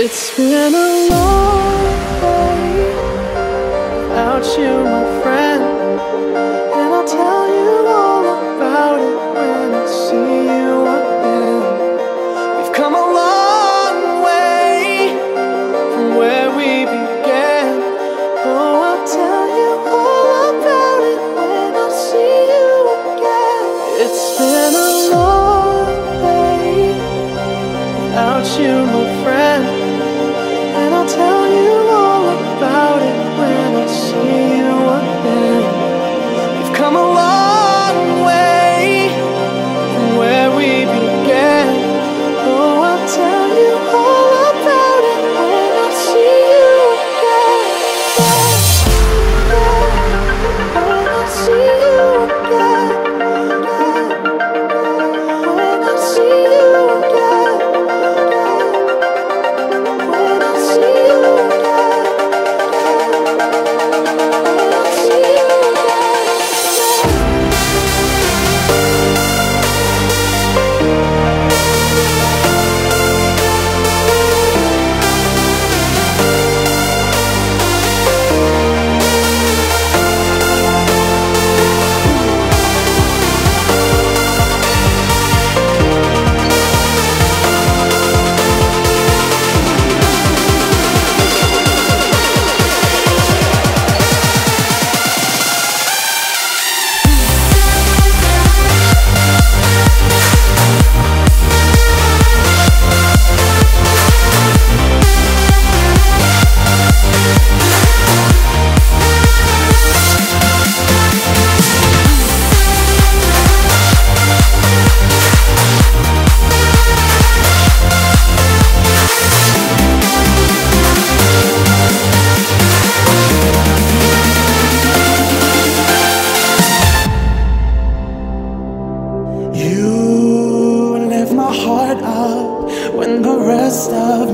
It's been a long day without you, my friend, and I'll tell.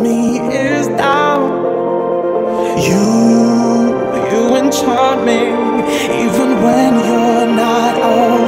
me is down. You, you enchant me even when you're not around.